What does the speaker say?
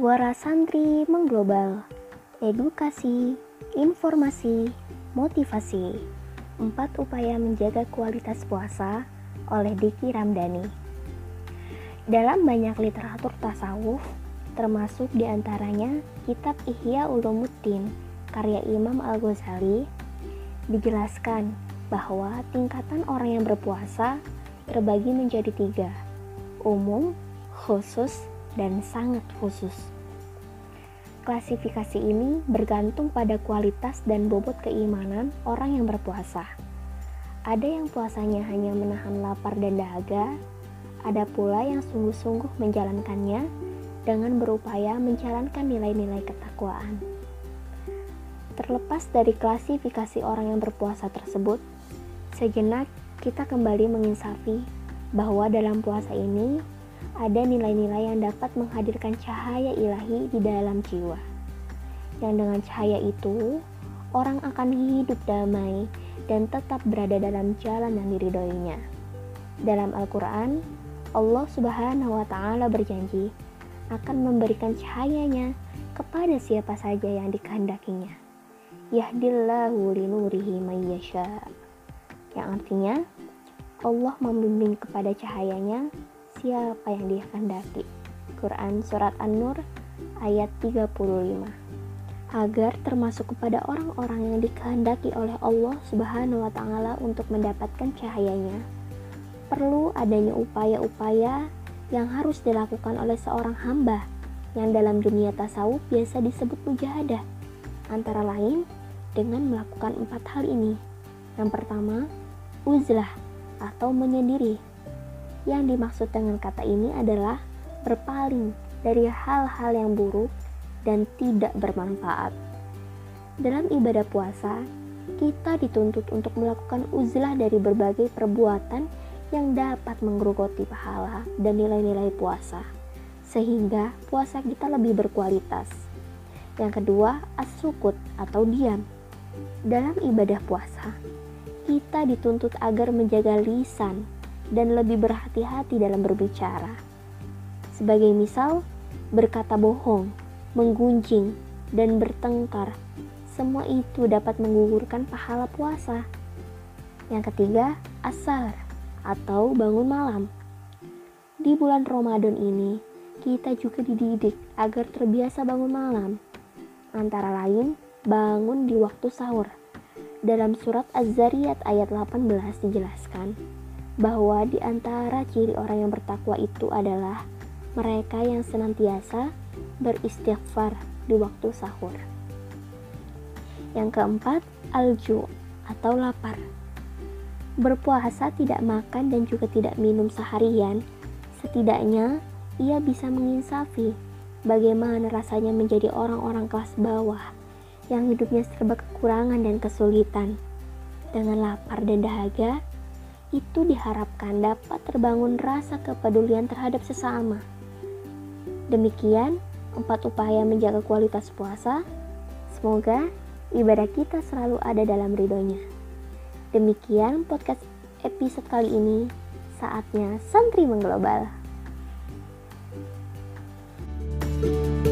Suara santri mengglobal, edukasi, informasi, motivasi. Empat upaya menjaga kualitas puasa oleh Diki Ramdhani. Dalam banyak literatur tasawuf, termasuk di antaranya kitab Ihya Ulumuddin karya Imam Al-Ghazali, dijelaskan bahwa tingkatan orang yang berpuasa terbagi menjadi tiga, umum, khusus, dan sangat khusus. Klasifikasi ini bergantung pada kualitas dan bobot keimanan orang yang berpuasa. Ada yang puasanya hanya menahan lapar dan dahaga, ada pula yang sungguh-sungguh menjalankannya dengan berupaya menjalankan nilai-nilai ketakwaan. Terlepas dari klasifikasi orang yang berpuasa tersebut, sejenak kita kembali menginsafi bahwa dalam puasa ini ada nilai-nilai yang dapat menghadirkan cahaya ilahi di dalam jiwa. Yang dengan cahaya itu, orang akan hidup damai dan tetap berada dalam jalan yang diridhoinya. Dalam Al-Quran, Allah Subhanahu wa Ta'ala berjanji akan memberikan cahayanya kepada siapa saja yang dikehendakinya. Yahdillahu linurihi mayyasha. Yang artinya, Allah membimbing kepada cahayanya siapa yang dia kehendaki. Quran Surat An-Nur ayat 35 agar termasuk kepada orang-orang yang dikehendaki oleh Allah Subhanahu wa taala untuk mendapatkan cahayanya. Perlu adanya upaya-upaya yang harus dilakukan oleh seorang hamba yang dalam dunia tasawuf biasa disebut mujahadah. Antara lain dengan melakukan empat hal ini. Yang pertama, uzlah atau menyendiri yang dimaksud dengan kata ini adalah berpaling dari hal-hal yang buruk dan tidak bermanfaat. Dalam ibadah puasa, kita dituntut untuk melakukan uzlah dari berbagai perbuatan yang dapat menggerogoti pahala dan nilai-nilai puasa, sehingga puasa kita lebih berkualitas. Yang kedua, as-sukut atau diam. Dalam ibadah puasa, kita dituntut agar menjaga lisan dan lebih berhati-hati dalam berbicara. Sebagai misal, berkata bohong, menggunjing, dan bertengkar, semua itu dapat menggugurkan pahala puasa. Yang ketiga, asar atau bangun malam. Di bulan Ramadan ini, kita juga dididik agar terbiasa bangun malam. Antara lain, bangun di waktu sahur. Dalam surat Az-Zariyat ayat 18 dijelaskan, bahwa di antara ciri orang yang bertakwa itu adalah mereka yang senantiasa beristighfar di waktu sahur. Yang keempat, alju atau lapar. Berpuasa tidak makan dan juga tidak minum seharian, setidaknya ia bisa menginsafi bagaimana rasanya menjadi orang-orang kelas bawah yang hidupnya serba kekurangan dan kesulitan. Dengan lapar dan dahaga, itu diharapkan dapat terbangun rasa kepedulian terhadap sesama. Demikian empat upaya menjaga kualitas puasa. Semoga ibadah kita selalu ada dalam ridhonya. Demikian podcast episode kali ini. Saatnya santri mengglobal. thank you